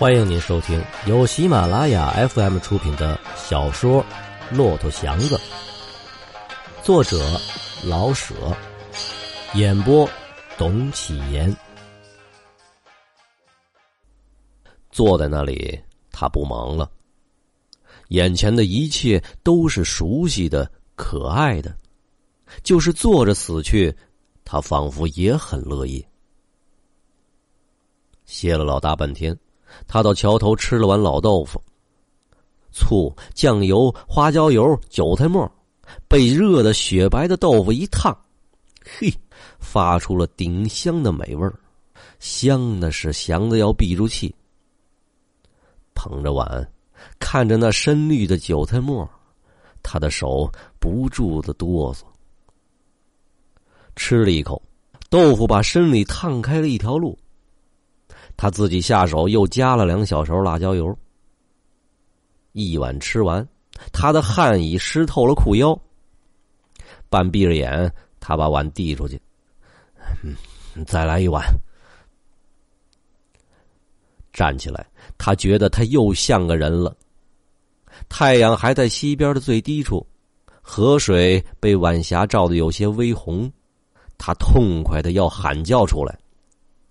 欢迎您收听由喜马拉雅 FM 出品的小说《骆驼祥子》，作者老舍，演播董启言。坐在那里，他不忙了，眼前的一切都是熟悉的、可爱的，就是坐着死去，他仿佛也很乐意。歇了老大半天。他到桥头吃了碗老豆腐，醋、酱油、花椒油、韭菜末，被热的雪白的豆腐一烫，嘿，发出了顶香的美味儿，香的是祥子要闭住气。捧着碗，看着那深绿的韭菜末，他的手不住的哆嗦。吃了一口，豆腐把身里烫开了一条路。他自己下手又加了两小勺辣椒油。一碗吃完，他的汗已湿透了裤腰。半闭着眼，他把碗递出去：“嗯，再来一碗。”站起来，他觉得他又像个人了。太阳还在西边的最低处，河水被晚霞照得有些微红，他痛快的要喊叫出来。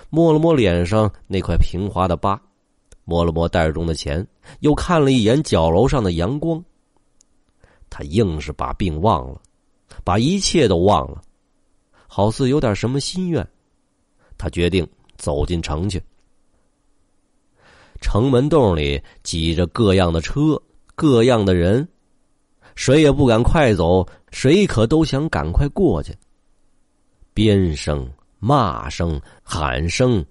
摸了摸脸上那块平滑的疤，摸了摸袋中的钱，又看了一眼角楼上的阳光。他硬是把病忘了，把一切都忘了，好似有点什么心愿。他决定走进城去。城门洞里挤着各样的车，各样的人，谁也不敢快走，谁可都想赶快过去。鞭声。骂声、喊声、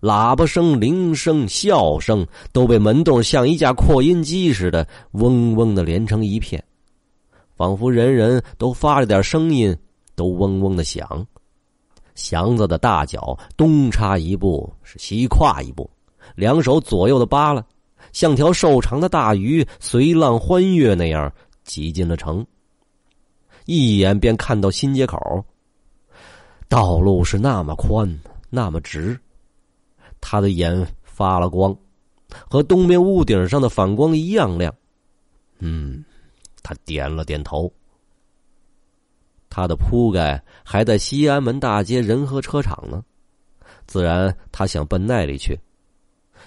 喇叭声、铃声、笑声，都被门洞像一架扩音机似的，嗡嗡的连成一片，仿佛人人都发着点声音，都嗡嗡的响。祥子的大脚东插一步，是西跨一步，两手左右的扒拉，像条瘦长的大鱼随浪欢跃那样挤进了城。一眼便看到新街口。道路是那么宽，那么直，他的眼发了光，和东边屋顶上的反光一样亮。嗯，他点了点头。他的铺盖还在西安门大街仁和车厂呢，自然他想奔那里去。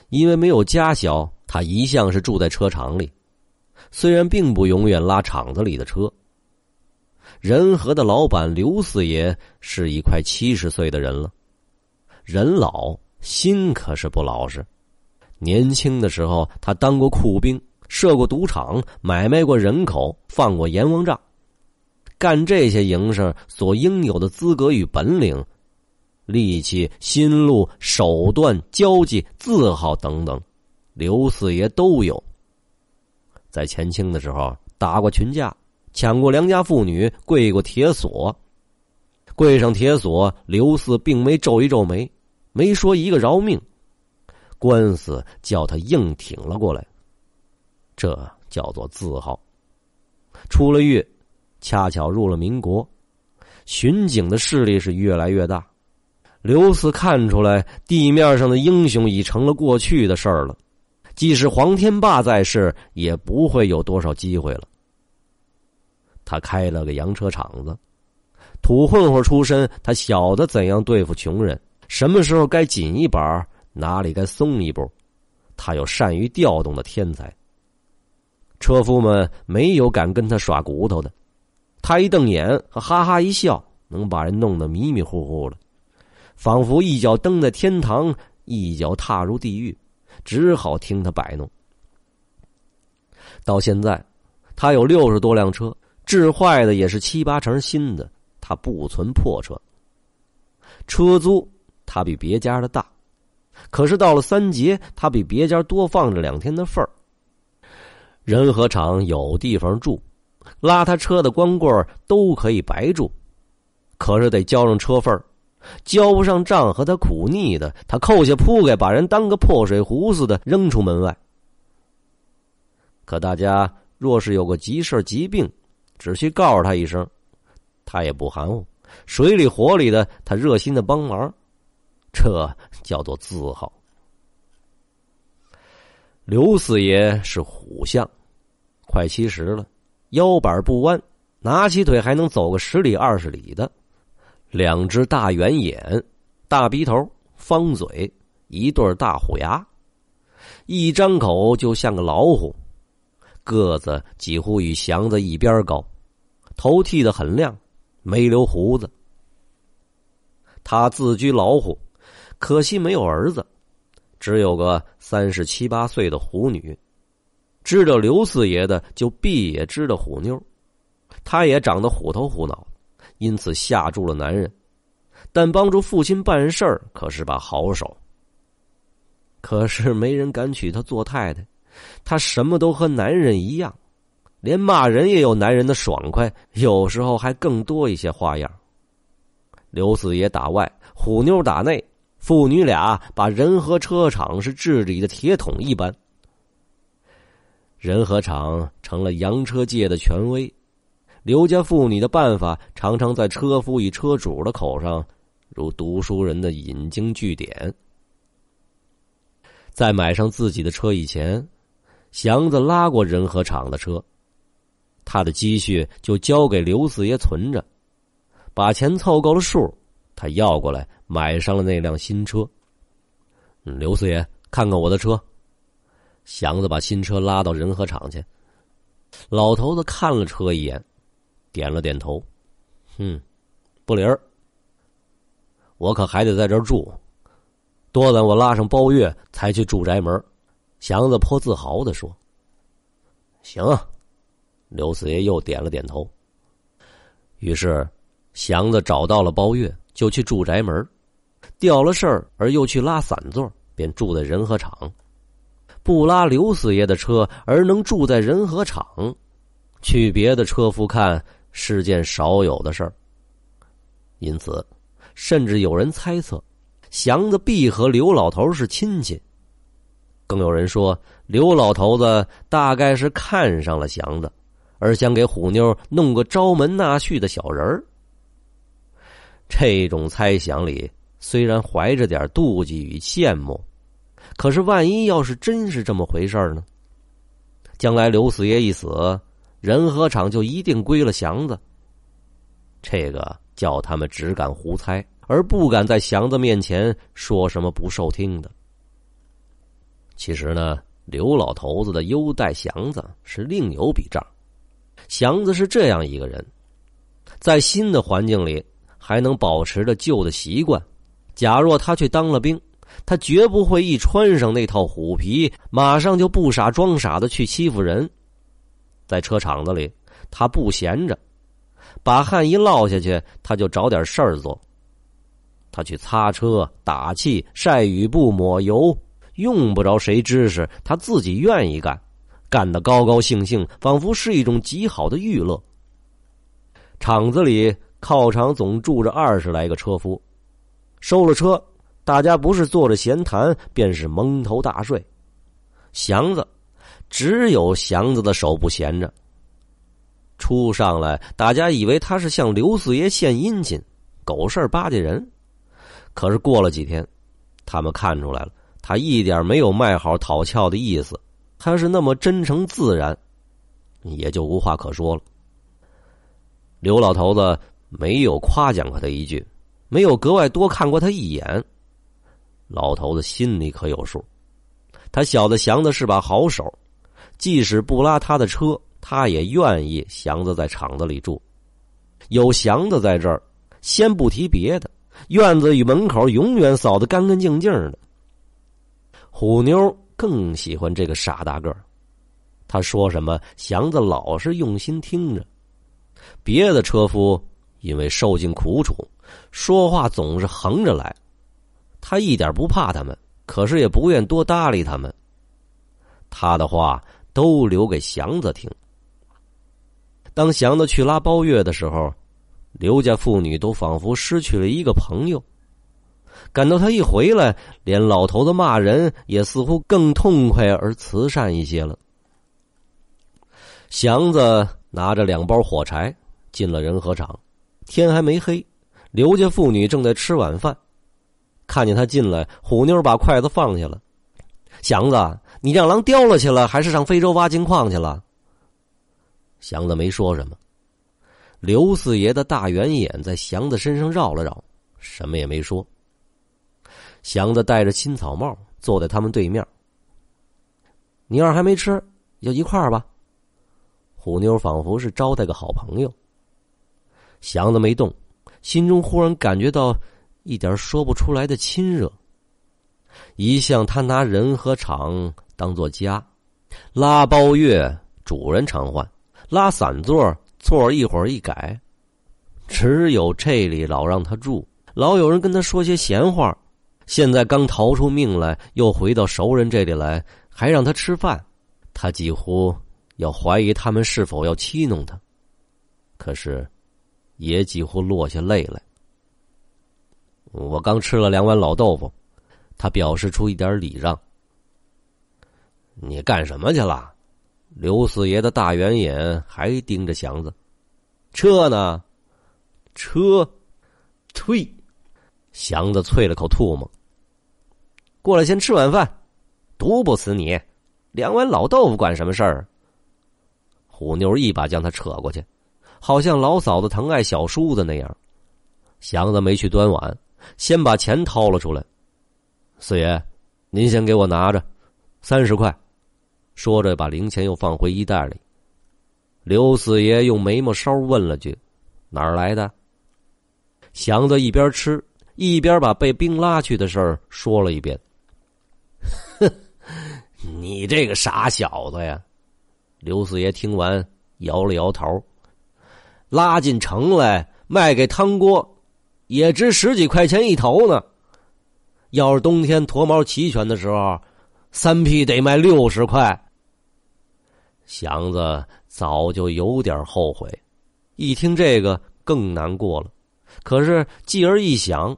因为没有家小，他一向是住在车厂里，虽然并不永远拉厂子里的车。仁和的老板刘四爷是一快七十岁的人了，人老心可是不老实。年轻的时候，他当过库兵，设过赌场，买卖过人口，放过阎王账，干这些营生所应有的资格与本领、力气、心路、手段、交际、字号等等，刘四爷都有。在前清的时候，打过群架。抢过良家妇女，跪过铁锁，跪上铁锁，刘四并没皱一皱眉，没说一个饶命，官司叫他硬挺了过来，这叫做字号。出了狱，恰巧入了民国，巡警的势力是越来越大。刘四看出来，地面上的英雄已成了过去的事儿了，即使黄天霸在世，也不会有多少机会了。他开了个洋车厂子，土混混出身，他晓得怎样对付穷人，什么时候该紧一把，哪里该松一步，他有善于调动的天才。车夫们没有敢跟他耍骨头的，他一瞪眼和哈哈一笑，能把人弄得迷迷糊糊的，仿佛一脚蹬在天堂，一脚踏入地狱，只好听他摆弄。到现在，他有六十多辆车。治坏的也是七八成新的，他不存破车。车租他比别家的大，可是到了三节，他比别家多放着两天的份儿。人和厂有地方住，拉他车的光棍都可以白住，可是得交上车份儿，交不上账和他苦腻的，他扣下铺盖，把人当个破水壶似的扔出门外。可大家若是有个急事急病，只需告诉他一声，他也不含糊，水里火里的，他热心的帮忙，这叫做字号。刘四爷是虎相，快七十了，腰板不弯，拿起腿还能走个十里二十里的，两只大圆眼，大鼻头，方嘴，一对大虎牙，一张口就像个老虎，个子几乎与祥子一边高，头剃得很亮，没留胡子。他自居老虎，可惜没有儿子。只有个三十七八岁的虎女，知道刘四爷的就必也知道虎妞，她也长得虎头虎脑，因此吓住了男人。但帮助父亲办事儿可是把好手。可是没人敢娶她做太太，他什么都和男人一样，连骂人也有男人的爽快，有时候还更多一些花样。刘四爷打外，虎妞打内。父女俩把仁和车厂是治理的铁桶一般，仁和厂成了洋车界的权威。刘家妇女的办法常常在车夫与车主的口上如读书人的引经据典。在买上自己的车以前，祥子拉过仁和厂的车，他的积蓄就交给刘四爷存着，把钱凑够了数，他要过来。买上了那辆新车。刘四爷，看看我的车。祥子把新车拉到仁和厂去。老头子看了车一眼，点了点头。嗯，不灵儿。我可还得在这儿住，多等我拉上包月才去住宅门。祥子颇自豪的说：“行。”刘四爷又点了点头。于是，祥子找到了包月，就去住宅门。掉了事儿，而又去拉散座，便住在仁和厂。不拉刘四爷的车，而能住在仁和厂，去别的车夫看是件少有的事儿。因此，甚至有人猜测，祥子必和刘老头是亲戚。更有人说，刘老头子大概是看上了祥子，而想给虎妞弄个招门纳婿的小人儿。这种猜想里。虽然怀着点妒忌与羡慕，可是万一要是真是这么回事呢？将来刘四爷一死，仁和厂就一定归了祥子。这个叫他们只敢胡猜，而不敢在祥子面前说什么不受听的。其实呢，刘老头子的优待祥子是另有笔账。祥子是这样一个人，在新的环境里还能保持着旧的习惯。假若他去当了兵，他绝不会一穿上那套虎皮，马上就不傻装傻的去欺负人。在车厂子里，他不闲着，把汗一落下去，他就找点事儿做。他去擦车、打气、晒雨布、抹油，用不着谁指使，他自己愿意干，干得高高兴兴，仿佛是一种极好的娱乐。厂子里靠场总住着二十来个车夫。收了车，大家不是坐着闲谈，便是蒙头大睡。祥子，只有祥子的手不闲着。初上来，大家以为他是向刘四爷献殷勤，狗事巴结人。可是过了几天，他们看出来了，他一点没有卖好讨俏的意思，他是那么真诚自然，也就无话可说了。刘老头子没有夸奖过他一句。没有格外多看过他一眼，老头子心里可有数。他晓得祥子是把好手，即使不拉他的车，他也愿意祥子在厂子里住。有祥子在这儿，先不提别的，院子与门口永远扫得干干净净的。虎妞更喜欢这个傻大个儿，他说什么，祥子老是用心听着。别的车夫因为受尽苦楚。说话总是横着来，他一点不怕他们，可是也不愿多搭理他们。他的话都留给祥子听。当祥子去拉包月的时候，刘家妇女都仿佛失去了一个朋友。感到他一回来，连老头子骂人也似乎更痛快而慈善一些了。祥子拿着两包火柴进了仁和厂，天还没黑。刘家妇女正在吃晚饭，看见他进来，虎妞把筷子放下了。祥子，你让狼叼了去了，还是上非洲挖金矿去了？祥子没说什么。刘四爷的大圆眼在祥子身上绕了绕，什么也没说。祥子戴着青草帽，坐在他们对面。你要是还没吃，就一块儿吧。虎妞仿佛是招待个好朋友。祥子没动，心中忽然感觉到一点说不出来的亲热。一向他拿人和厂当做家，拉包月主人常换，拉散座。错一会儿一改，只有这里老让他住，老有人跟他说些闲话。现在刚逃出命来，又回到熟人这里来，还让他吃饭，他几乎要怀疑他们是否要欺弄他。可是，也几乎落下泪来。我刚吃了两碗老豆腐，他表示出一点礼让。你干什么去了？刘四爷的大圆眼还盯着祥子，车呢？车，退！祥子啐了口唾沫。过来先吃晚饭，毒不死你。两碗老豆腐管什么事儿？虎妞一把将他扯过去，好像老嫂子疼爱小叔子那样。祥子没去端碗，先把钱掏了出来。四爷，您先给我拿着，三十块。说着，把零钱又放回衣袋里。刘四爷用眉毛梢问了句：“哪儿来的？”祥子一边吃一边把被兵拉去的事儿说了一遍。哼，你这个傻小子呀！刘四爷听完摇了摇头。拉进城来卖给汤锅，也值十几块钱一头呢。要是冬天脱毛齐全的时候，三匹得卖六十块。祥子早就有点后悔，一听这个更难过了。可是继而一想，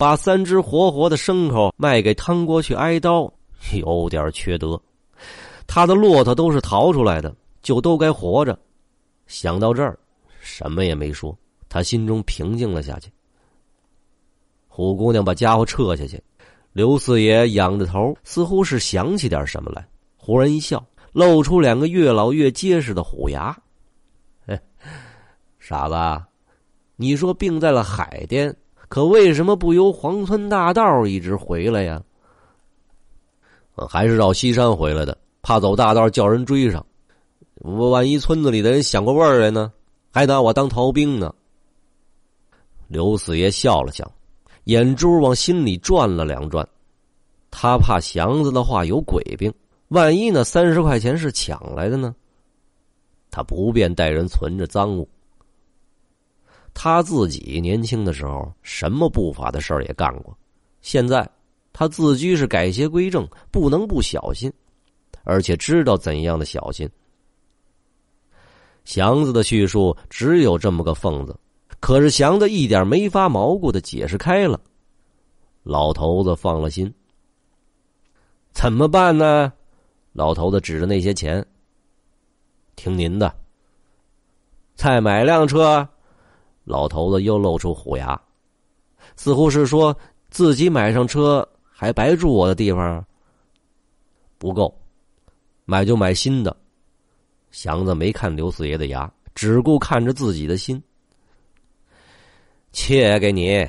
把三只活活的牲口卖给汤锅去挨刀，有点缺德。他的骆驼都是逃出来的，就都该活着。想到这儿，什么也没说，他心中平静了下去。虎姑娘把家伙撤下去，刘四爷仰着头，似乎是想起点什么来，忽然一笑。露出两个越老越结实的虎牙，傻子，你说病在了海淀，可为什么不由黄村大道一直回来呀？还是绕西山回来的，怕走大道叫人追上。万一村子里的人想过味儿来呢，还拿我当逃兵呢。刘四爷笑了笑，眼珠往心里转了两转，他怕祥子的话有鬼病。万一那三十块钱是抢来的呢？他不便带人存着赃物。他自己年轻的时候，什么不法的事儿也干过。现在他自居是改邪归正，不能不小心，而且知道怎样的小心。祥子的叙述只有这么个缝子，可是祥子一点没发毛骨的解释开了。老头子放了心。怎么办呢？老头子指着那些钱，听您的。再买辆车，老头子又露出虎牙，似乎是说自己买上车还白住我的地方。不够，买就买新的。祥子没看刘四爷的牙，只顾看着自己的心。借给你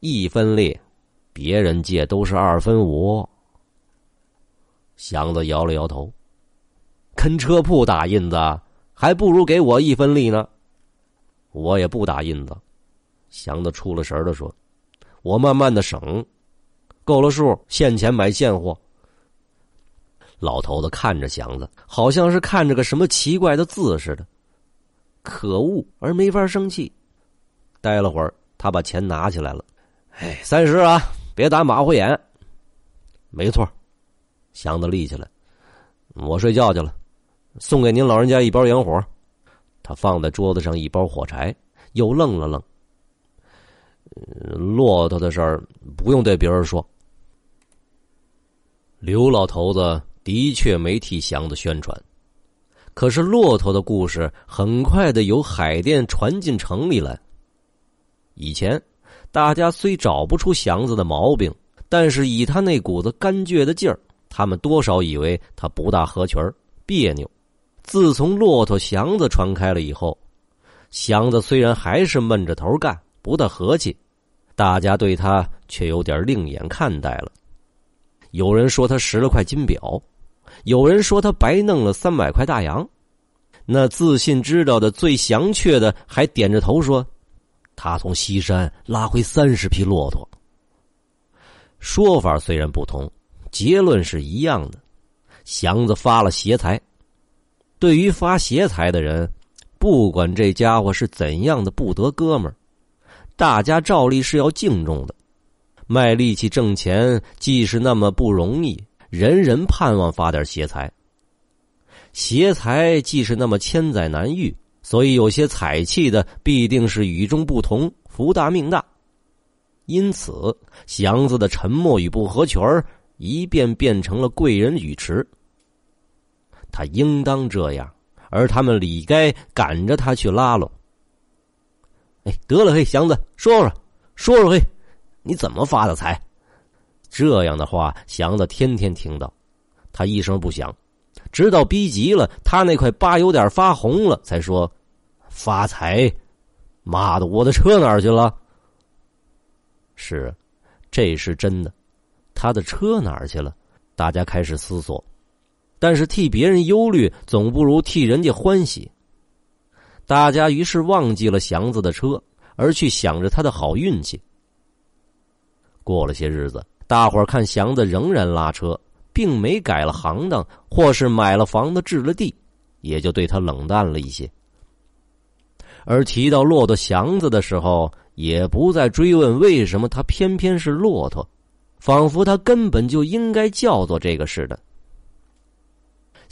一分利，别人借都是二分五。祥子摇了摇头，跟车铺打印子，还不如给我一分利呢。我也不打印子。祥子出了神的说：“我慢慢的省，够了数，现钱买现货。”老头子看着祥子，好像是看着个什么奇怪的字似的。可恶，而没法生气。待了会儿，他把钱拿起来了。哎，三十啊，别打马虎眼。没错。祥子立起来，我睡觉去了。送给您老人家一包洋火。放在桌子上一包火柴，又愣了愣。骆驼的事儿不用对别人说。刘老头子的确没替祥子宣传，可是骆驼的故事很快的由海淀传进城里来。以前大家虽找不出祥子的毛病，但是以他那股子干倔的劲儿。他们多少以为他不大合群别扭。自从骆驼祥子传开了以后，祥子虽然还是闷着头干，不大和气，大家对他却有点另眼看待了。有人说他拾了块金表，有人说他白弄了三百块大洋。那自信知道的最详确的，还点着头说：“他从西山拉回三十匹骆驼。”说法虽然不同，结论是一样的。祥子发了邪财。对于发邪财的人，不管这家伙是怎样的不得哥们儿，大家照例是要敬重的。卖力气挣钱，既是那么不容易，人人盼望发点邪财。邪财既是那么千载难遇，所以有些采气的必定是与众不同，福大命大。因此，祥子的沉默与不合群儿，一变变成了贵人语迟。他应当这样，而他们理该赶着他去拉拢。哎，得了，嘿，祥子，说说，说说，嘿，你怎么发的财？这样的话，祥子天天听到，他一声不响，直到逼急了，他那块疤有点发红了，才说：“发财，妈的，我的车哪儿去了？”是，这是真的。他的车哪儿去了？大家开始思索。但是替别人忧虑，总不如替人家欢喜。大家于是忘记了祥子的车，而去想着他的好运气。过了些日子，大伙儿看祥子仍然拉车，并没改了行当，或是买了房子置了地，也就对他冷淡了一些。而提到骆驼祥子的时候，也不再追问为什么他偏偏是骆驼，仿佛他根本就应该叫做这个似的。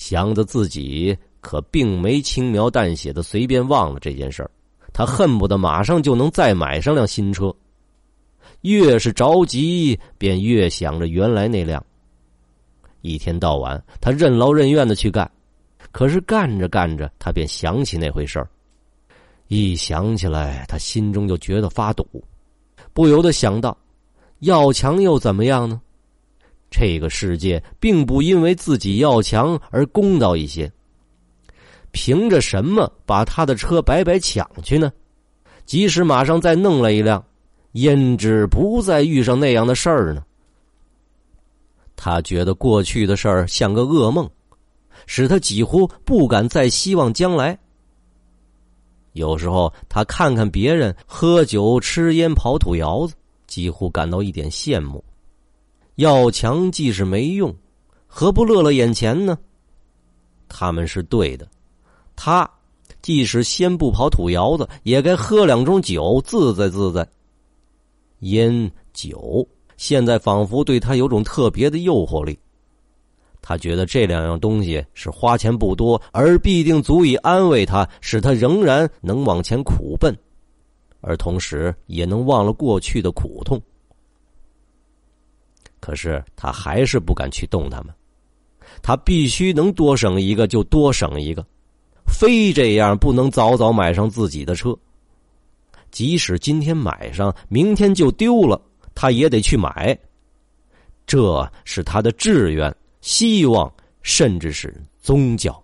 祥子自己可并没轻描淡写的随便忘了这件事儿，他恨不得马上就能再买上辆新车。越是着急，便越想着原来那辆。一天到晚，他任劳任怨的去干，可是干着干着，他便想起那回事儿。一想起来，他心中就觉得发堵，不由得想到：要强又怎么样呢？这个世界并不因为自己要强而公道一些。凭着什么把他的车白白抢去呢？即使马上再弄来一辆，焉知不再遇上那样的事儿呢？他觉得过去的事儿像个噩梦，使他几乎不敢再希望将来。有时候，他看看别人喝酒、吃烟、跑土窑子，几乎感到一点羡慕。要强既是没用，何不乐乐眼前呢？他们是对的，他即使先不跑土窑子，也该喝两盅酒，自在自在。烟酒现在仿佛对他有种特别的诱惑力。他觉得这两样东西是花钱不多，而必定足以安慰他，使他仍然能往前苦奔，而同时也能忘了过去的苦痛。可是他还是不敢去动他们，他必须能多省一个就多省一个，非这样不能早早买上自己的车。即使今天买上，明天就丢了，他也得去买。这是他的志愿。希望，甚至是宗教。